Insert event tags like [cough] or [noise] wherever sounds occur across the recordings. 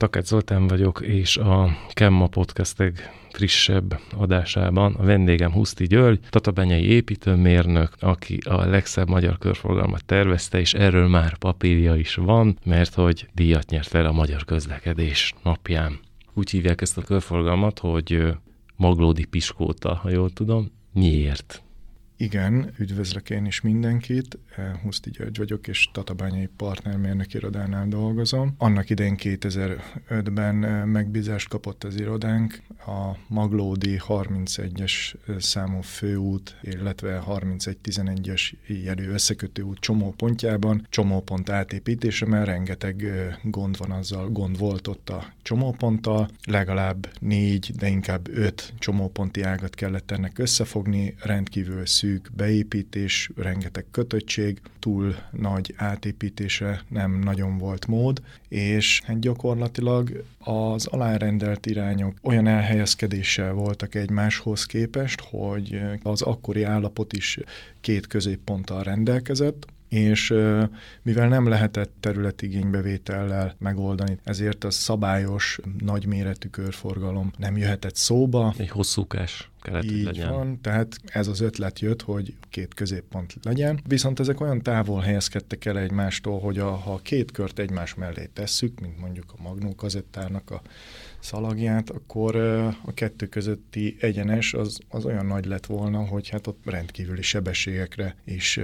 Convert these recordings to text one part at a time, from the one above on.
Takács Zoltán vagyok, és a Kemma Podcast egy frissebb adásában a vendégem Huszti György, tatabányai építőmérnök, aki a legszebb magyar körforgalmat tervezte, és erről már papírja is van, mert hogy díjat nyert fel a magyar közlekedés napján. Úgy hívják ezt a körforgalmat, hogy Maglódi Piskóta, ha jól tudom. Miért? Igen, üdvözlök én is mindenkit. Huszti György vagyok, és Tatabányai partnermérnök irodánál dolgozom. Annak idején 2005-ben megbízást kapott az irodánk a Maglódi 31-es számú főút, illetve 31-11-es jelű összekötő út csomópontjában csomópont átépítése, mert rengeteg gond van azzal, gond volt ott a csomóponttal. Legalább négy, de inkább öt csomóponti ágat kellett ennek összefogni, rendkívül szűk szűk beépítés, rengeteg kötöttség, túl nagy átépítése nem nagyon volt mód, és hát gyakorlatilag az alárendelt irányok olyan elhelyezkedéssel voltak egymáshoz képest, hogy az akkori állapot is két középponttal rendelkezett, és mivel nem lehetett területigénybevétellel megoldani, ezért a szabályos, nagyméretű körforgalom nem jöhetett szóba. Egy hosszúkás kellett, Így legyen. van, tehát ez az ötlet jött, hogy két középpont legyen, viszont ezek olyan távol helyezkedtek el egymástól, hogy a, ha két kört egymás mellé tesszük, mint mondjuk a Magnó kazettárnak a szalagját, akkor a kettő közötti egyenes az, az olyan nagy lett volna, hogy hát ott rendkívüli sebességekre is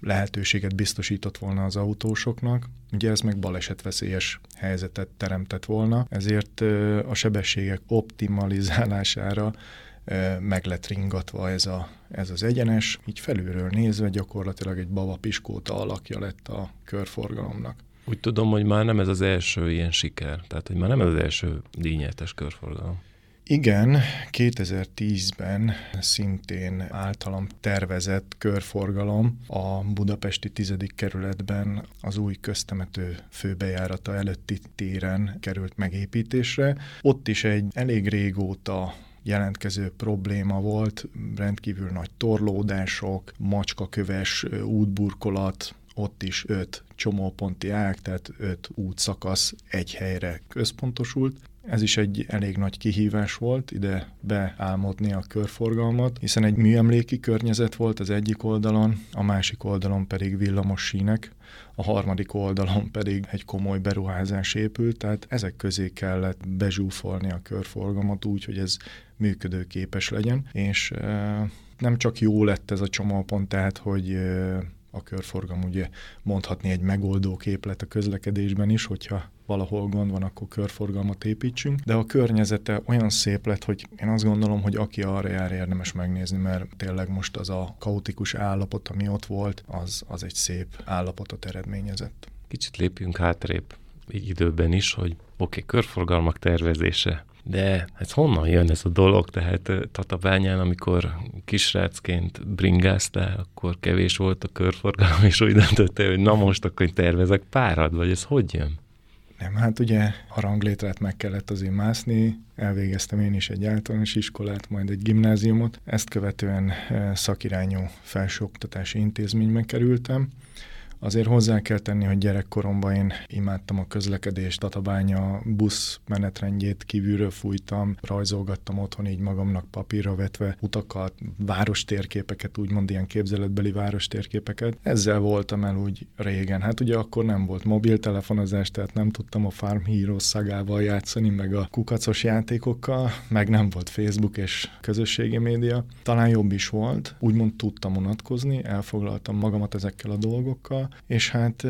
lehetőséget biztosított volna az autósoknak. Ugye ez meg balesetveszélyes helyzetet teremtett volna, ezért a sebességek optimalizálására meg lett ringatva ez, a, ez az egyenes, így felülről nézve gyakorlatilag egy baba piskóta alakja lett a körforgalomnak. Úgy tudom, hogy már nem ez az első ilyen siker, tehát hogy már nem ez az első díjnyertes körforgalom. Igen, 2010-ben szintén általam tervezett körforgalom a budapesti tizedik kerületben az új köztemető főbejárata előtti téren került megépítésre. Ott is egy elég régóta jelentkező probléma volt, rendkívül nagy torlódások, macskaköves útburkolat, ott is öt csomóponti ág, tehát öt útszakasz egy helyre központosult. Ez is egy elég nagy kihívás volt ide beálmodni a körforgalmat, hiszen egy műemléki környezet volt az egyik oldalon, a másik oldalon pedig villamos sínek, a harmadik oldalon pedig egy komoly beruházás épült, tehát ezek közé kellett bezsúfolni a körforgalmat úgy, hogy ez működőképes legyen, és e, nem csak jó lett ez a csomópont, tehát hogy e, a körforgalom ugye mondhatni egy megoldó képlet a közlekedésben is, hogyha valahol gond van, akkor körforgalmat építsünk, de a környezete olyan szép lett, hogy én azt gondolom, hogy aki arra jár, érdemes megnézni, mert tényleg most az a kaotikus állapot, ami ott volt, az, az egy szép állapotot eredményezett. Kicsit lépjünk hátrébb időben is, hogy oké, okay, körforgalmak tervezése, de ez honnan jön ez a dolog? Tehát Tatabányán, amikor kisrácként bringáztál, akkor kevés volt a körforgalom, és úgy döntöttél, hogy na most akkor tervezek párad, vagy ez hogy jön? Nem, hát ugye a ranglétrát meg kellett azért mászni, elvégeztem én is egy általános iskolát, majd egy gimnáziumot, ezt követően szakirányú felsőoktatási intézményben kerültem, Azért hozzá kell tenni, hogy gyerekkoromban én imádtam a közlekedést, Tatabánya busz menetrendjét kívülről fújtam, rajzolgattam otthon így magamnak papírra vetve utakat, várostérképeket, úgymond ilyen képzeletbeli várostérképeket. Ezzel voltam el úgy régen. Hát ugye akkor nem volt mobiltelefonozás, tehát nem tudtam a Farm Heroes szagával játszani, meg a kukacos játékokkal, meg nem volt Facebook és közösségi média. Talán jobb is volt, úgymond tudtam unatkozni, elfoglaltam magamat ezekkel a dolgokkal, és hát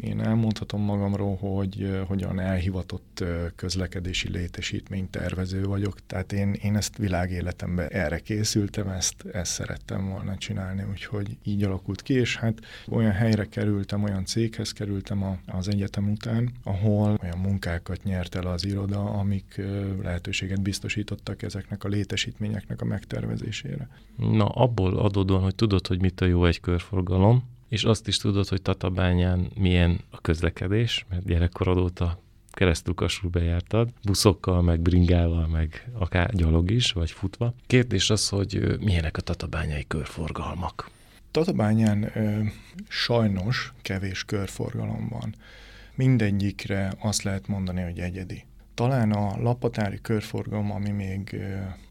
én elmondhatom magamról, hogy hogyan elhivatott közlekedési létesítménytervező vagyok, tehát én, én ezt világéletemben erre készültem, ezt, ezt szerettem volna csinálni, úgyhogy így alakult ki, és hát olyan helyre kerültem, olyan céghez kerültem a, az egyetem után, ahol olyan munkákat nyert el az iroda, amik lehetőséget biztosítottak ezeknek a létesítményeknek a megtervezésére. Na, abból adódóan, hogy tudod, hogy mit a jó egy körforgalom, és azt is tudod, hogy Tatabányán milyen a közlekedés, mert gyerekkorod óta keresztül bejártad, buszokkal, meg bringával, meg akár gyalog is, vagy futva. Kérdés az, hogy milyenek a tatabányai körforgalmak? Tatabányán ö, sajnos kevés körforgalom van. mindegyikre azt lehet mondani, hogy egyedi. Talán a lapatári körforgalom, ami még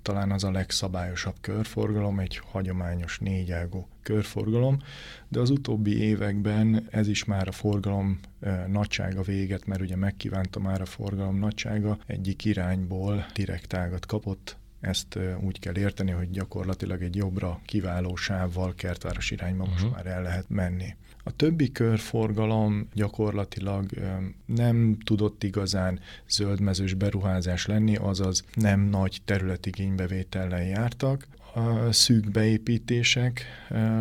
talán az a legszabályosabb körforgalom, egy hagyományos négyágú körforgalom, de az utóbbi években ez is már a forgalom nagysága véget, mert ugye megkívánta már a forgalom nagysága, egyik irányból direkt ágat kapott, ezt úgy kell érteni, hogy gyakorlatilag egy jobbra kiváló sávval kertváros irányba uh-huh. most mhm. már el lehet menni. A többi körforgalom gyakorlatilag nem tudott igazán zöldmezős beruházás lenni, azaz nem nagy területigénybevétellel jártak szűk beépítések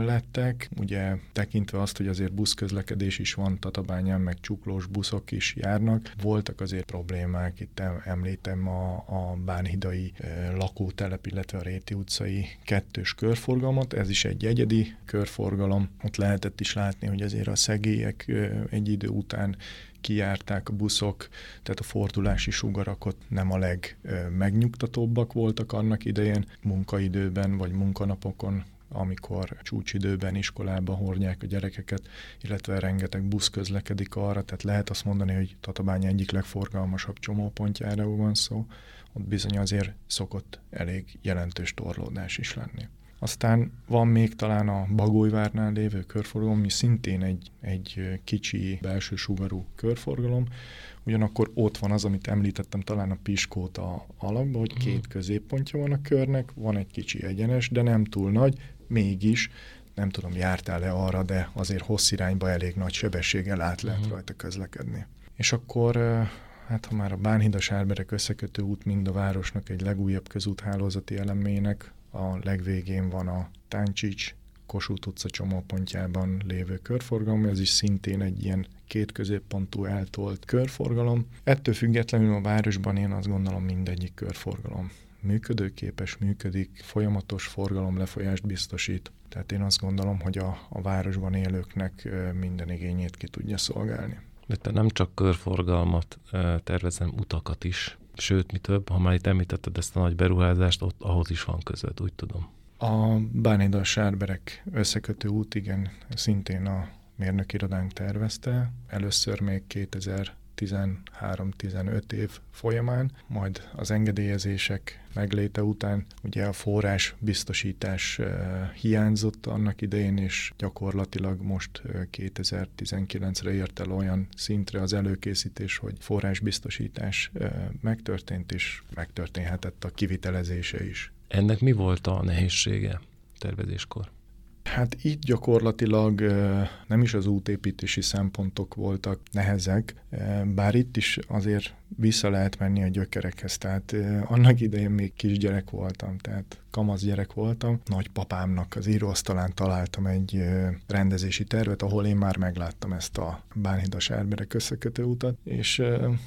lettek, ugye tekintve azt, hogy azért buszközlekedés is van Tatabányán, meg csuklós buszok is járnak. Voltak azért problémák, itt említem a, a Bánhidai lakótelep, illetve a Réti utcai kettős körforgalmat, ez is egy egyedi körforgalom. Ott lehetett is látni, hogy azért a szegélyek egy idő után kijárták a buszok, tehát a fordulási sugarakot nem a legmegnyugtatóbbak voltak annak idején, munkaidőben vagy munkanapokon amikor csúcsidőben iskolába hordják a gyerekeket, illetve rengeteg busz közlekedik arra, tehát lehet azt mondani, hogy Tatabány egyik legforgalmasabb csomópontjára van szó, ott bizony azért szokott elég jelentős torlódás is lenni. Aztán van még talán a Bagolyvárnál lévő körforgalom, ami szintén egy, egy kicsi belső sugarú körforgalom, ugyanakkor ott van az, amit említettem talán a Piskóta alakban, hogy két mhm. középpontja van a körnek, van egy kicsi egyenes, de nem túl nagy, mégis nem tudom, jártál-e arra, de azért hossz irányba elég nagy sebességgel át lehet uh-huh. rajta közlekedni. És akkor hát ha már a Bánhidas Árberek összekötő út mind a városnak egy legújabb közúthálózati elemének a legvégén van a Táncsics, Kossuth utca csomópontjában lévő körforgalom, ez is szintén egy ilyen két középpontú eltolt körforgalom. Ettől függetlenül a városban én azt gondolom mindegyik körforgalom működőképes, működik, folyamatos forgalom lefolyást biztosít. Tehát én azt gondolom, hogy a, a városban élőknek minden igényét ki tudja szolgálni. De te nem csak körforgalmat tervezem, utakat is. Sőt, mi több, ha már itt említetted ezt a nagy beruházást, ott ahhoz is van között, úgy tudom. A Bánida Sárberek összekötő út, igen, szintén a mérnök irodánk tervezte. Először még 2000 13-15 év folyamán, majd az engedélyezések megléte után ugye a forrás biztosítás hiányzott annak idején, és gyakorlatilag most 2019-re ért el olyan szintre az előkészítés, hogy forrásbiztosítás megtörtént, és megtörténhetett a kivitelezése is. Ennek mi volt a nehézsége tervezéskor? Hát itt gyakorlatilag nem is az útépítési szempontok voltak nehezek, bár itt is azért vissza lehet menni a gyökerekhez. Tehát annak idején még kisgyerek voltam, tehát kamasz gyerek voltam. Nagypapámnak az íróasztalán találtam egy rendezési tervet, ahol én már megláttam ezt a Bánhidas Árberek összekötő utat, és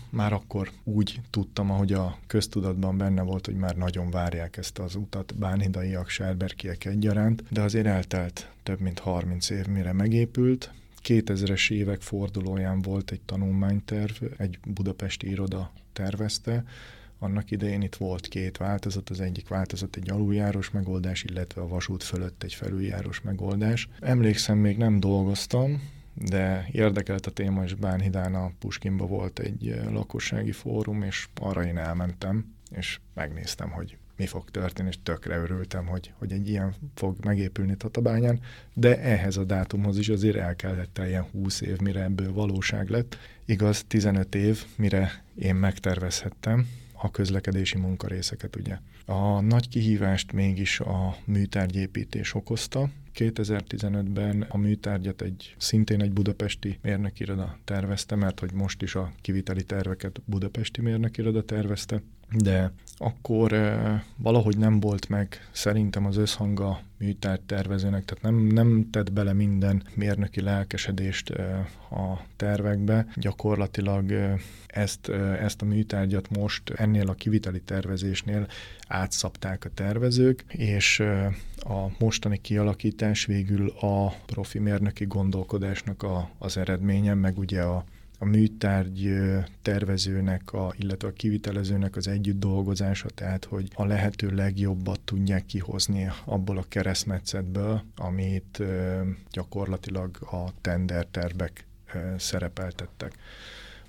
már akkor úgy tudtam, ahogy a köztudatban benne volt, hogy már nagyon várják ezt az utat, bánhidaiak, sárberkiek egyaránt, de azért eltelt több mint 30 év, mire megépült, 2000-es évek fordulóján volt egy tanulmányterv, egy budapesti iroda tervezte, annak idején itt volt két változat, az egyik változat egy aluljárós megoldás, illetve a vasút fölött egy felüljárós megoldás. Emlékszem, még nem dolgoztam, de érdekelt a téma, és Bánhidán a Puskinba volt egy lakossági fórum, és arra én elmentem, és megnéztem, hogy mi fog történni, és tökre örültem, hogy, hogy egy ilyen fog megépülni Tatabányán, de ehhez a dátumhoz is azért el kellett ilyen 20 év, mire ebből valóság lett. Igaz, 15 év, mire én megtervezhettem a közlekedési munkarészeket, ugye. A nagy kihívást mégis a műtárgyépítés okozta, 2015-ben a műtárgyat egy szintén egy budapesti mérnökiroda tervezte, mert hogy most is a kiviteli terveket budapesti mérnökiroda tervezte, de akkor valahogy nem volt meg szerintem az összhanga műtárgy tervezőnek, tehát nem, nem tett bele minden mérnöki lelkesedést a tervekbe. Gyakorlatilag ezt, ezt a műtárgyat most ennél a kiviteli tervezésnél átszapták a tervezők, és a mostani kialakítás végül a profi mérnöki gondolkodásnak a, az eredménye, meg ugye a a műtárgy tervezőnek, a, illetve a kivitelezőnek az együtt dolgozása, tehát hogy a lehető legjobbat tudják kihozni abból a keresztmetszetből, amit gyakorlatilag a tender tervek szerepeltettek.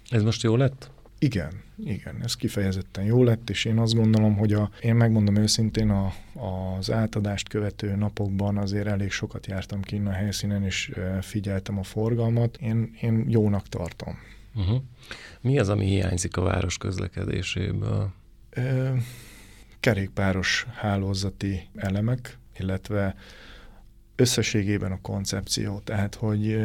Ez most jó lett? Igen, igen, ez kifejezetten jó lett, és én azt gondolom, hogy a, én megmondom őszintén, a, az átadást követő napokban azért elég sokat jártam ki a helyszínen, és figyeltem a forgalmat. Én, én jónak tartom. Uh-huh. Mi az, ami hiányzik a város közlekedéséből? Ö, kerékpáros hálózati elemek, illetve összességében a koncepció. Tehát, hogy,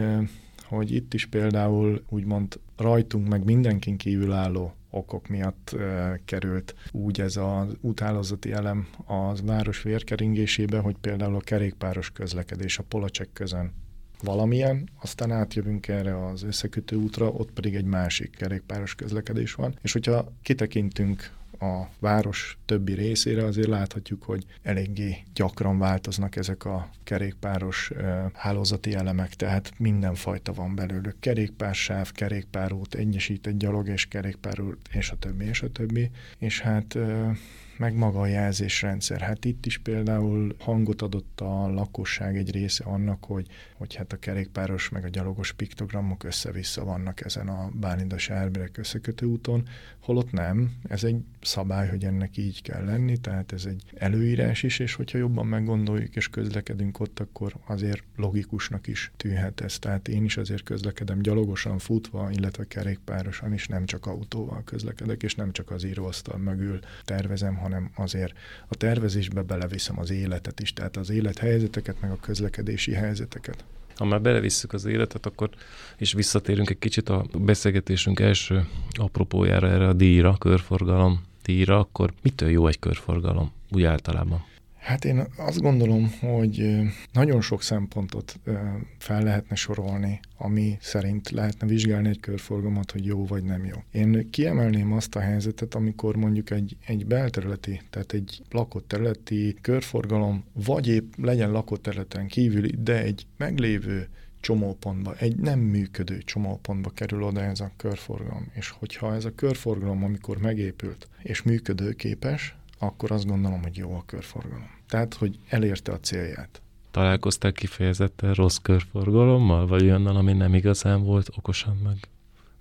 hogy itt is például úgymond rajtunk meg mindenkin kívül álló okok miatt e, került úgy ez az úthálózati elem az város vérkeringésébe, hogy például a kerékpáros közlekedés a Polacsek közön valamilyen, aztán átjövünk erre az összekötő útra, ott pedig egy másik kerékpáros közlekedés van. És hogyha kitekintünk a város többi részére, azért láthatjuk, hogy eléggé gyakran változnak ezek a kerékpáros hálózati elemek, tehát mindenfajta van belőlük. Kerékpársáv, kerékpárút, egyesített gyalog és kerékpárút, és a többi, és a többi. És hát meg maga a jelzésrendszer. Hát itt is például hangot adott a lakosság egy része annak, hogy, hogy hát a kerékpáros meg a gyalogos piktogramok össze-vissza vannak ezen a Bálindas Árberek összekötő úton, holott nem, ez egy szabály, hogy ennek így kell lenni, tehát ez egy előírás is, és hogyha jobban meggondoljuk és közlekedünk ott, akkor azért logikusnak is tűnhet ez. Tehát én is azért közlekedem gyalogosan, futva, illetve kerékpárosan is, nem csak autóval közlekedek, és nem csak az íróasztal mögül tervezem, hanem azért a tervezésbe beleviszem az életet is, tehát az élethelyzeteket, meg a közlekedési helyzeteket. Ha már belevisszük az életet, akkor is visszatérünk egy kicsit a beszélgetésünk első apropójára, erre a díjra, körforgalom díjra, akkor mitől jó egy körforgalom úgy általában? Hát én azt gondolom, hogy nagyon sok szempontot fel lehetne sorolni, ami szerint lehetne vizsgálni egy körforgalmat, hogy jó vagy nem jó. Én kiemelném azt a helyzetet, amikor mondjuk egy, egy belterületi, tehát egy lakott területi körforgalom, vagy épp legyen lakott területen kívüli, de egy meglévő csomópontba, egy nem működő csomópontba kerül oda ez a körforgalom. És hogyha ez a körforgalom, amikor megépült és működőképes, akkor azt gondolom, hogy jó a körforgalom. Tehát, hogy elérte a célját. Találkoztál kifejezetten rossz körforgalommal, vagy olyannal, ami nem igazán volt okosan meg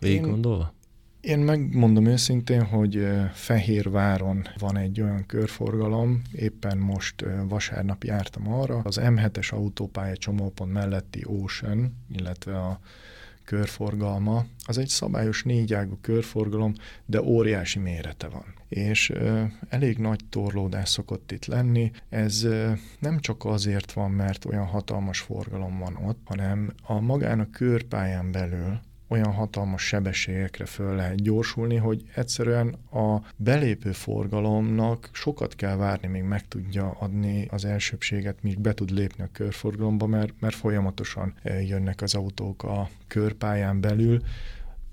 végig gondolva? Én megmondom őszintén, hogy Fehérváron van egy olyan körforgalom, éppen most vasárnap jártam arra, az M7-es autópálya csomópont melletti Ocean, illetve a körforgalma, az egy szabályos négyágú körforgalom, de óriási mérete van. És elég nagy torlódás szokott itt lenni. Ez nem csak azért van, mert olyan hatalmas forgalom van ott, hanem a magán a körpályán belül olyan hatalmas sebességekre föl lehet gyorsulni, hogy egyszerűen a belépő forgalomnak sokat kell várni, még meg tudja adni az elsőbséget, míg be tud lépni a körforgalomba, mert, mert folyamatosan jönnek az autók a körpályán belül,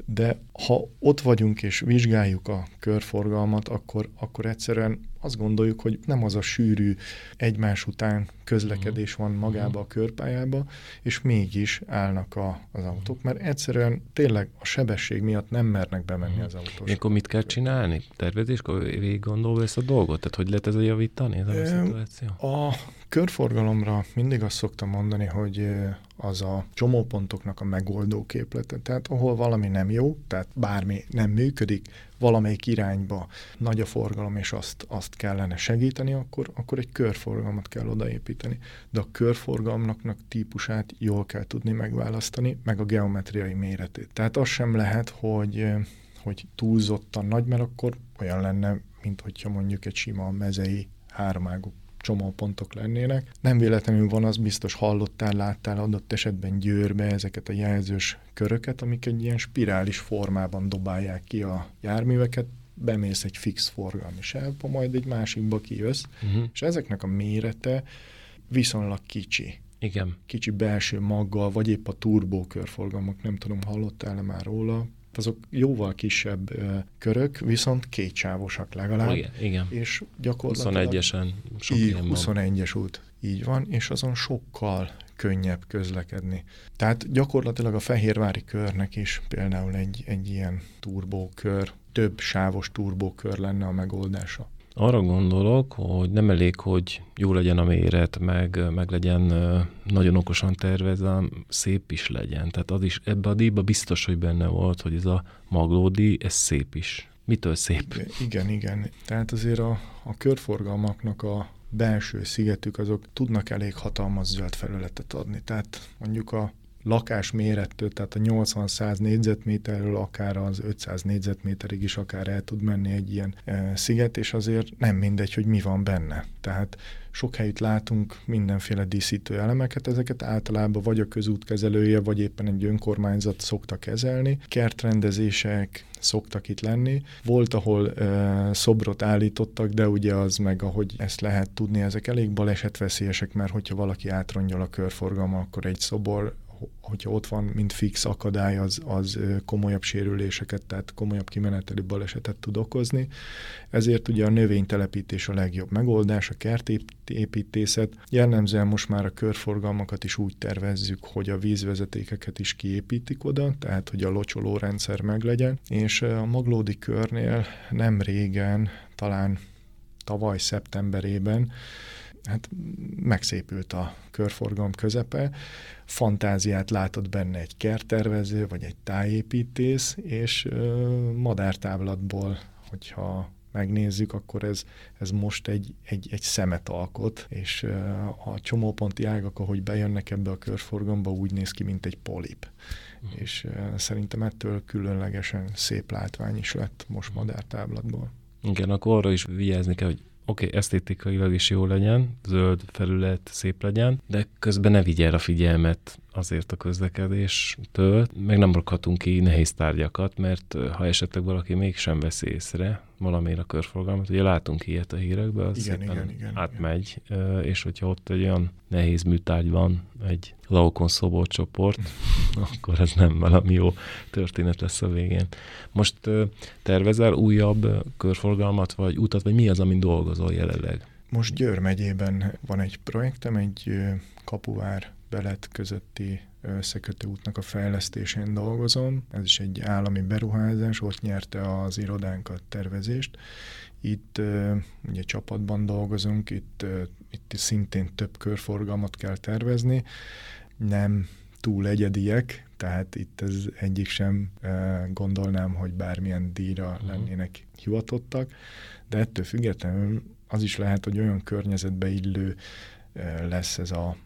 de ha ott vagyunk és vizsgáljuk a körforgalmat, akkor, akkor egyszerűen azt gondoljuk, hogy nem az a sűrű egymás után közlekedés van magába a körpályába, és mégis állnak a, az autók, mert egyszerűen tényleg a sebesség miatt nem mernek bemenni az autók. Akkor mit kell csinálni? Tervezéskor végig gondolva ezt a dolgot? Tehát hogy lehet ez a javítani, ez a szituáció? A körforgalomra mindig azt szoktam mondani, hogy az a csomópontoknak a megoldó képlete. Tehát ahol valami nem jó, tehát bármi nem működik, valamelyik irányba nagy a forgalom, és azt, azt kellene segíteni, akkor, akkor egy körforgalmat kell odaépíteni. De a körforgalmnak típusát jól kell tudni megválasztani, meg a geometriai méretét. Tehát az sem lehet, hogy hogy túlzottan nagy, mert akkor olyan lenne, mint hogyha mondjuk egy sima mezei háromágú csomópontok lennének. Nem véletlenül van, az biztos hallottál, láttál adott esetben Győrbe ezeket a jelzős köröket, amik egy ilyen spirális formában dobálják ki a járműveket, bemész egy fix forgalmi sávba, majd egy másikba kijössz, uh-huh. és ezeknek a mérete viszonylag kicsi. Igen. Kicsi belső maggal, vagy épp a turbókörforgalmak, nem tudom, hallottál-e már róla, azok jóval kisebb ö, körök, viszont kétsávosak legalább. Igen, igen. És gyakorlatilag... 21-esen sok így, 21-es út, így van, és azon sokkal könnyebb közlekedni. Tehát gyakorlatilag a Fehérvári körnek is például egy, egy ilyen turbókör, több sávos turbókör lenne a megoldása. Arra gondolok, hogy nem elég, hogy jó legyen a méret, meg, meg legyen nagyon okosan tervezem, szép is legyen. Tehát az is, ebbe a díjba biztos, hogy benne volt, hogy ez a maglódi, ez szép is. Mitől szép? Igen, igen. Tehát azért a, a körforgalmaknak a belső szigetük, azok tudnak elég hatalmas zöld felületet adni. Tehát mondjuk a lakás mérettől, tehát a 80-100 négyzetméterről akár az 500 négyzetméterig is akár el tud menni egy ilyen e, sziget, és azért nem mindegy, hogy mi van benne. Tehát sok helyütt látunk mindenféle díszítő elemeket, ezeket általában vagy a közút kezelője, vagy éppen egy önkormányzat szokta kezelni. Kertrendezések szoktak itt lenni. Volt, ahol e, szobrot állítottak, de ugye az meg, ahogy ezt lehet tudni, ezek elég balesetveszélyesek, mert hogyha valaki átrongyol a körforgalma, akkor egy szobor hogyha ott van, mint fix akadály, az, az komolyabb sérüléseket, tehát komolyabb kimeneteli balesetet tud okozni. Ezért ugye a növénytelepítés a legjobb megoldás, a kertépítészet. Jellemzően most már a körforgalmakat is úgy tervezzük, hogy a vízvezetékeket is kiépítik oda, tehát hogy a locsoló rendszer meglegyen, és a Maglódi körnél nem régen, talán tavaly szeptemberében hát megszépült a körforgalom közepe, fantáziát látott benne egy kerttervező, vagy egy tájépítész, és ö, madártávlatból, hogyha megnézzük, akkor ez, ez most egy, egy, egy szemet alkot, és a csomóponti ágak, ahogy bejönnek ebbe a körforgalomba, úgy néz ki, mint egy polip. Uh-huh. És szerintem ettől különlegesen szép látvány is lett most madártáblatból. Igen, akkor arra is vigyázni kell, hogy oké, okay, esztétikailag is jó legyen, zöld felület szép legyen, de közben ne vigye el a figyelmet azért a közlekedéstől, meg nem rakhatunk ki nehéz tárgyakat, mert ha esetleg valaki mégsem veszi észre valamire a körforgalmat, ugye látunk ilyet a hírekben, az igen, igen, igen, átmegy, igen. és hogyha ott egy olyan nehéz műtárgy van, egy laukon szobor csoport, [laughs] akkor ez nem valami jó történet lesz a végén. Most tervezel újabb körforgalmat, vagy utat, vagy mi az, amin dolgozol jelenleg? Most Győr megyében van egy projektem, egy kapuvár belet közötti összekötő útnak a fejlesztésén dolgozom. Ez is egy állami beruházás, ott nyerte az irodánkat tervezést. Itt ugye csapatban dolgozunk, itt, itt szintén több körforgalmat kell tervezni. Nem túl egyediek, tehát itt ez egyik sem gondolnám, hogy bármilyen díjra uh-huh. lennének hivatottak, de ettől függetlenül az is lehet, hogy olyan környezetbe illő lesz ez a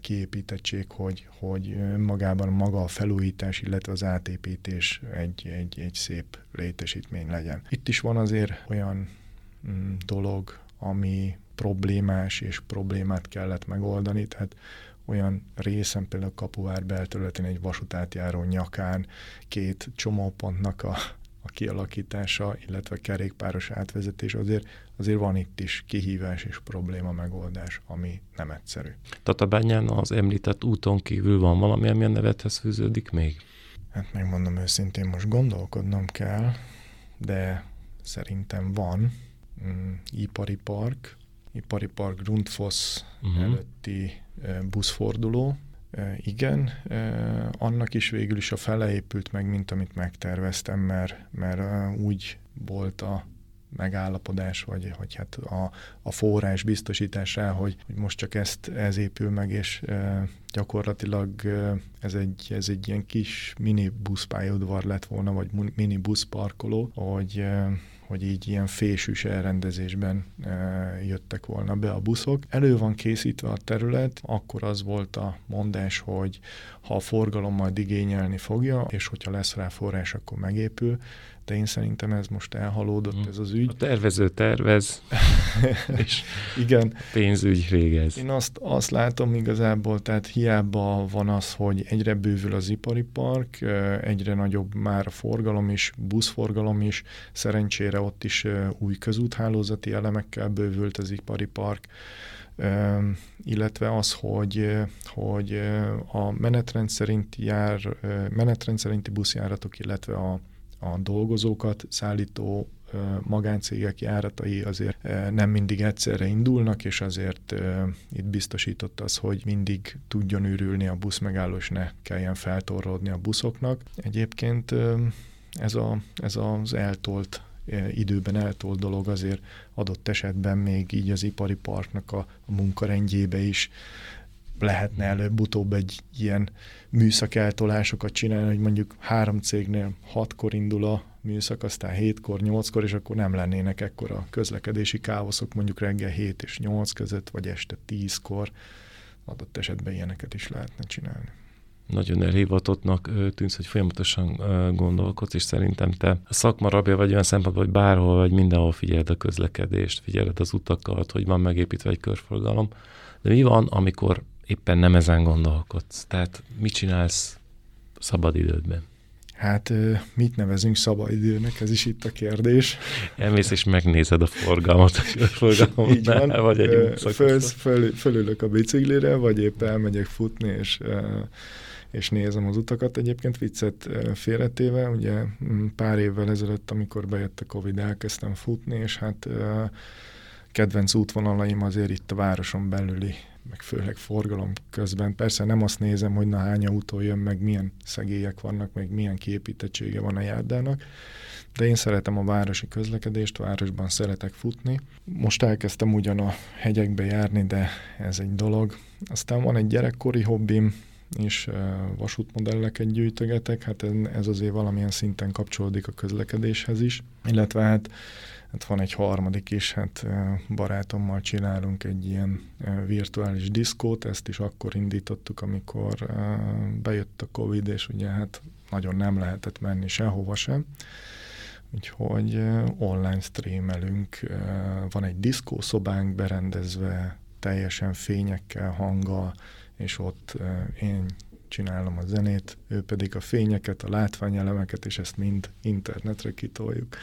kiépítettség, hogy, hogy magában maga a felújítás, illetve az átépítés egy, egy, egy szép létesítmény legyen. Itt is van azért olyan mm, dolog, ami problémás és problémát kellett megoldani, tehát olyan részen, például Kapuvár belterületén egy vasútátjáró nyakán két csomópontnak a a kialakítása, illetve kerékpáros átvezetés, azért, azért van itt is kihívás és probléma megoldás, ami nem egyszerű. Tatabányán az említett úton kívül van valami, ami a nevethez fűződik még? Hát megmondom őszintén, most gondolkodnom kell, de szerintem van. Mm, ipari park, ipari park Grundfos uh-huh. előtti buszforduló, igen, annak is végül is a fele épült meg, mint amit megterveztem, mert, mert úgy volt a megállapodás, vagy hogy hát a, a forrás biztosításá, hogy, hogy most csak ezt ez épül meg, és e, gyakorlatilag ez, egy, ez egy ilyen kis mini buszpályaudvar lett volna, vagy mini buszparkoló, hogy e, hogy így ilyen fésűs elrendezésben e, jöttek volna be a buszok. Elő van készítve a terület, akkor az volt a mondás, hogy ha a forgalom majd igényelni fogja, és hogyha lesz rá forrás, akkor megépül, de én szerintem ez most elhalódott, mm. ez az ügy. A tervező tervez, [laughs] és Igen. pénzügy végez. Én azt, azt látom igazából, tehát hiába van az, hogy egyre bővül az ipari park, egyre nagyobb már a forgalom is, buszforgalom is, szerencsére ott is új közúthálózati elemekkel bővült az ipari park, illetve az, hogy, hogy a menetrend szerinti, jár, menetrend szerinti buszjáratok, illetve a a dolgozókat szállító magáncégek járatai azért nem mindig egyszerre indulnak, és azért itt biztosított az, hogy mindig tudjon ürülni a busz megálló, és ne kelljen feltorlódni a buszoknak. Egyébként ez, a, ez az eltolt időben eltolt dolog azért adott esetben még így az ipari parknak a, a munkarendjébe is lehetne előbb-utóbb egy ilyen műszak eltolásokat csinálni, hogy mondjuk három cégnél hatkor indul a műszak, aztán hétkor, nyolckor, és akkor nem lennének ekkora közlekedési káoszok mondjuk reggel 7 és 8 között, vagy este 10-kor. Adott esetben ilyeneket is lehetne csinálni nagyon elhivatottnak tűnsz, hogy folyamatosan gondolkodsz, és szerintem te a szakma rabja vagy olyan szempontból, hogy bárhol vagy mindenhol figyeled a közlekedést, figyeled az utakat, hogy van megépítve egy körforgalom. De mi van, amikor éppen nem ezen gondolkodsz? Tehát mit csinálsz szabadidődben? Hát mit nevezünk szabadidőnek, ez is itt a kérdés. Elmész és megnézed a forgalmat, a [laughs] forgalmat Így van. vagy egy föl, föl, fölülök a biciklire, vagy éppen elmegyek futni, és és nézem az utakat. Egyébként viccet félretéve, ugye pár évvel ezelőtt, amikor bejött a Covid, elkezdtem futni, és hát kedvenc útvonalaim azért itt a városon belüli, meg főleg forgalom közben. Persze nem azt nézem, hogy na hány autó jön, meg milyen szegélyek vannak, meg milyen kiépítettsége van a járdának, de én szeretem a városi közlekedést, városban szeretek futni. Most elkezdtem ugyan a hegyekbe járni, de ez egy dolog. Aztán van egy gyerekkori hobbim, és vasútmodelleket gyűjtögetek, hát ez azért valamilyen szinten kapcsolódik a közlekedéshez is, illetve hát, hát van egy harmadik is, hát barátommal csinálunk egy ilyen virtuális diszkót, ezt is akkor indítottuk, amikor bejött a Covid, és ugye hát nagyon nem lehetett menni sehova sem, úgyhogy online streamelünk, van egy diszkószobánk berendezve, teljesen fényekkel, hanggal, és ott én csinálom a zenét, ő pedig a fényeket, a látványelemeket, és ezt mind internetre kitoljuk.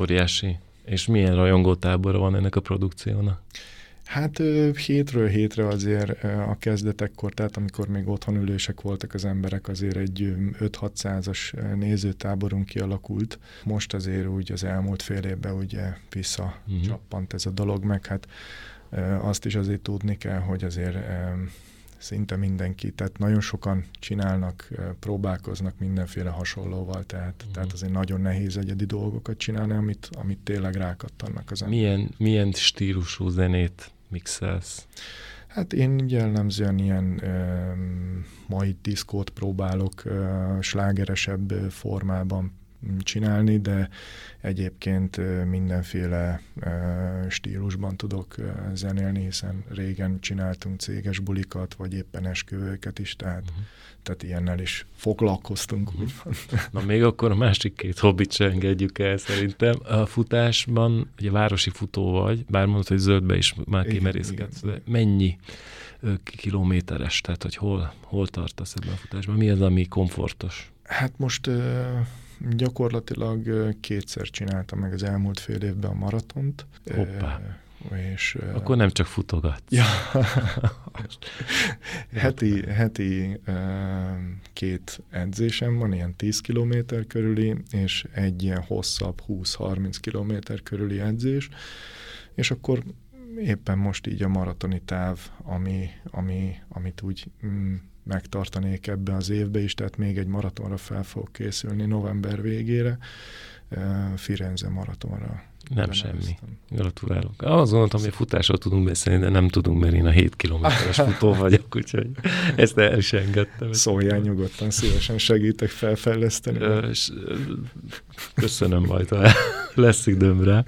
Óriási. És milyen rajongótábora van ennek a produkciónak? Hát hétről hétre azért a kezdetekkor, tehát amikor még otthon ülősek voltak az emberek, azért egy 5-600-as nézőtáborunk kialakult. Most azért úgy az elmúlt fél évben ugye visszacsappant uh-huh. ez a dolog, meg hát azt is azért tudni kell, hogy azért szinte mindenki, tehát nagyon sokan csinálnak, próbálkoznak mindenféle hasonlóval, tehát, uh-huh. tehát azért nagyon nehéz egyedi dolgokat csinálni, amit, amit tényleg rákattannak az emberek. Milyen, milyen stílusú zenét mixelsz? Hát én jellemzően ilyen ö, mai diszkót próbálok ö, slágeresebb formában csinálni, de egyébként mindenféle stílusban tudok zenélni, hiszen régen csináltunk céges bulikat, vagy éppen esküvőket is, tehát, uh-huh. tehát ilyennel is foglalkoztunk. Uh-huh. Na még akkor a másik két hobbit se engedjük el szerintem. A futásban, ugye városi futó vagy, bár mondod, hogy zöldbe is már kimerészkedsz, de mennyi kilométeres, tehát hogy hol, hol tartasz ebben a futásban? Mi az, ami komfortos? Hát most Gyakorlatilag kétszer csináltam meg az elmúlt fél évben a maratont. Hoppá. És, Akkor nem csak futogat. Ja. [laughs] heti, heti két edzésem van, ilyen 10 km körüli, és egy ilyen hosszabb 20-30 km körüli edzés, és akkor éppen most így a maratoni táv, ami, ami, amit úgy mm, megtartanék ebbe az évbe is, tehát még egy maratonra fel fogok készülni november végére, Firenze maratonra. Nem semmi. Gratulálok. Azt gondoltam, hogy a futásról tudunk beszélni, de nem tudunk, mert én a 7 kilométeres [laughs] futó vagyok, úgyhogy ezt el is engedtem. Szóljál nyugodtan, szívesen segítek felfejleszteni. Köszönöm majd, ha [laughs] lesz időm rá.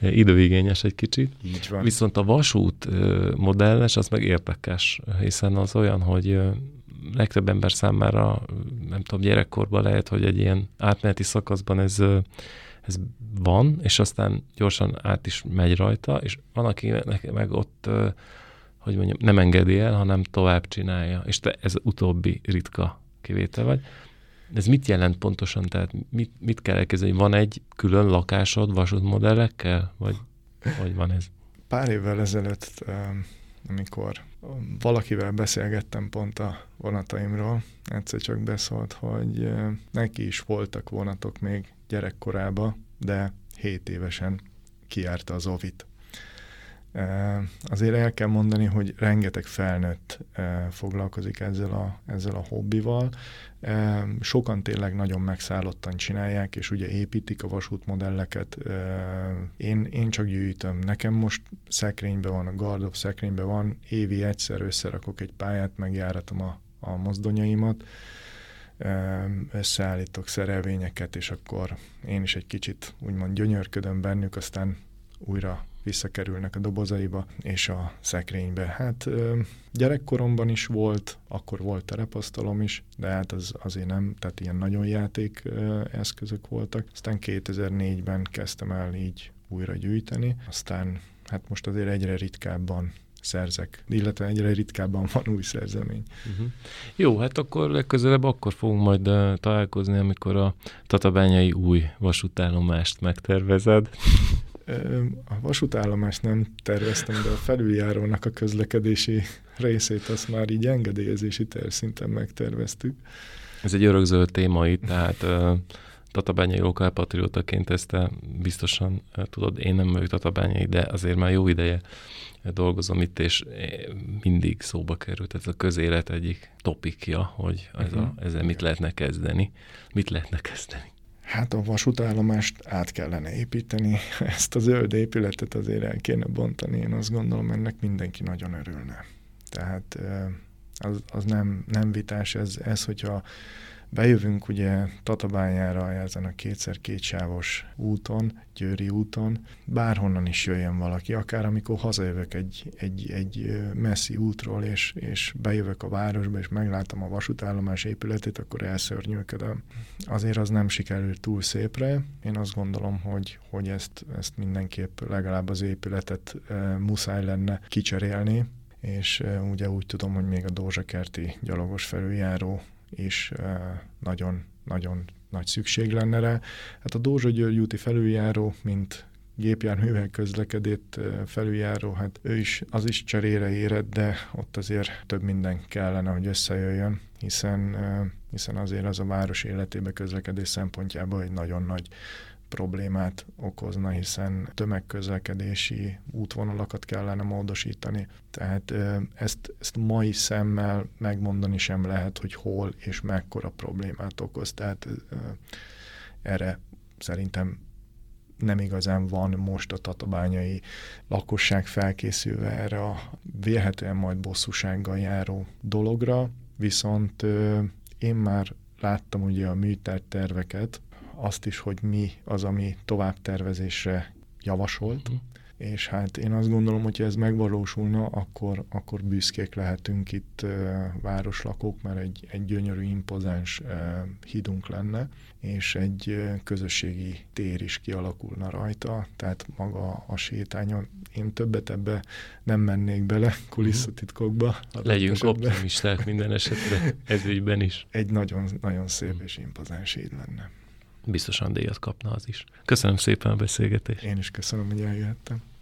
Időigényes egy kicsit. Így van. Viszont a vasút modelles, az meg érdekes, hiszen az olyan, hogy legtöbb ember számára, nem tudom, gyerekkorban lehet, hogy egy ilyen átmeneti szakaszban ez ez van, és aztán gyorsan át is megy rajta, és van, aki meg ott, hogy mondjam, nem engedi el, hanem tovább csinálja, és te ez utóbbi ritka kivétel vagy. Ez mit jelent pontosan? Tehát mit, mit kell elkezdeni? Van egy külön lakásod vasútmodellekkel, vagy hogy van ez? Pár évvel ezelőtt, amikor valakivel beszélgettem pont a vonataimról, egyszer csak beszólt, hogy neki is voltak vonatok még gyerekkorába, de 7 évesen kiárta az ovit. Azért el kell mondani, hogy rengeteg felnőtt foglalkozik ezzel a, ezzel a hobbival. Sokan tényleg nagyon megszállottan csinálják, és ugye építik a vasútmodelleket. Én, én csak gyűjtöm. Nekem most szekrényben van, a Gardov szekrényben van, évi egyszer összerakok egy pályát, megjáratom a, a mozdonyaimat, összeállítok szerelvényeket, és akkor én is egy kicsit úgymond gyönyörködöm bennük, aztán újra visszakerülnek a dobozaiba és a szekrénybe. Hát gyerekkoromban is volt, akkor volt terepasztalom is, de hát az azért nem, tehát ilyen nagyon játék eszközök voltak. Aztán 2004-ben kezdtem el így újra gyűjteni, aztán hát most azért egyre ritkábban szerzek, illetve egyre ritkábban [laughs] van új szerzemény. Uh-huh. Jó, hát akkor legközelebb akkor fogunk majd uh, találkozni, amikor a tatabányai új vasútállomást megtervezed. [laughs] A vasútállomást nem terveztem, de a felüljárónak a közlekedési részét azt már így engedélyezési szinten megterveztük. Ez egy örökzöld téma itt, tehát tatabányai lokálpatriótaként ezt te biztosan tudod, én nem vagyok tatabányai, de azért már jó ideje dolgozom itt, és mindig szóba került ez a közélet egyik topikja, hogy ez a, mhm. ezzel mit lehetne kezdeni. Mit lehetne kezdeni? Hát a vasútállomást át kellene építeni, [laughs] ezt a zöld épületet azért el kéne bontani, én azt gondolom, ennek mindenki nagyon örülne. Tehát az, az nem, nem vitás, ez, ez hogyha Bejövünk ugye Tatabányára ezen a kétszer kétsávos úton, Győri úton, bárhonnan is jöjjön valaki, akár amikor hazajövök egy, egy, egy messzi útról, és, és bejövök a városba, és meglátom a vasútállomás épületét, akkor elszörnyűködöm. Azért az nem sikerült túl szépre. Én azt gondolom, hogy, hogy ezt, ezt mindenképp legalább az épületet e, muszáj lenne kicserélni, és e, ugye úgy tudom, hogy még a Dózsakerti gyalogos felüljáró is nagyon, nagyon nagy szükség lenne rá. Hát a Dózsa György úti felüljáró, mint gépjárművel közlekedett felüljáró, hát ő is, az is cserére érett, de ott azért több minden kellene, hogy összejöjjön, hiszen, hiszen azért az a város életébe közlekedés szempontjából egy nagyon nagy problémát okozna, hiszen tömegközlekedési útvonalakat kellene módosítani. Tehát ezt, ezt mai szemmel megmondani sem lehet, hogy hol és mekkora problémát okoz. Tehát erre szerintem nem igazán van most a tatabányai lakosság felkészülve erre a vélhetően majd bosszúsággal járó dologra, viszont én már láttam ugye a műterterveket, azt is, hogy mi az, ami továbbtervezésre javasolt, uh-huh. és hát én azt gondolom, hogy ez megvalósulna, akkor, akkor büszkék lehetünk itt uh, városlakók, mert egy, egy gyönyörű, impozáns uh, hídunk lenne, és egy uh, közösségi tér is kialakulna rajta, tehát maga a sétányon. Én többet ebbe nem mennék bele kulisszatitkokba. Legyünk optimisták minden esetre ez ügyben is. Egy nagyon, nagyon szép és impozáns híd lenne biztosan díjat kapna az is. Köszönöm szépen a beszélgetést. Én is köszönöm, hogy eljöttem.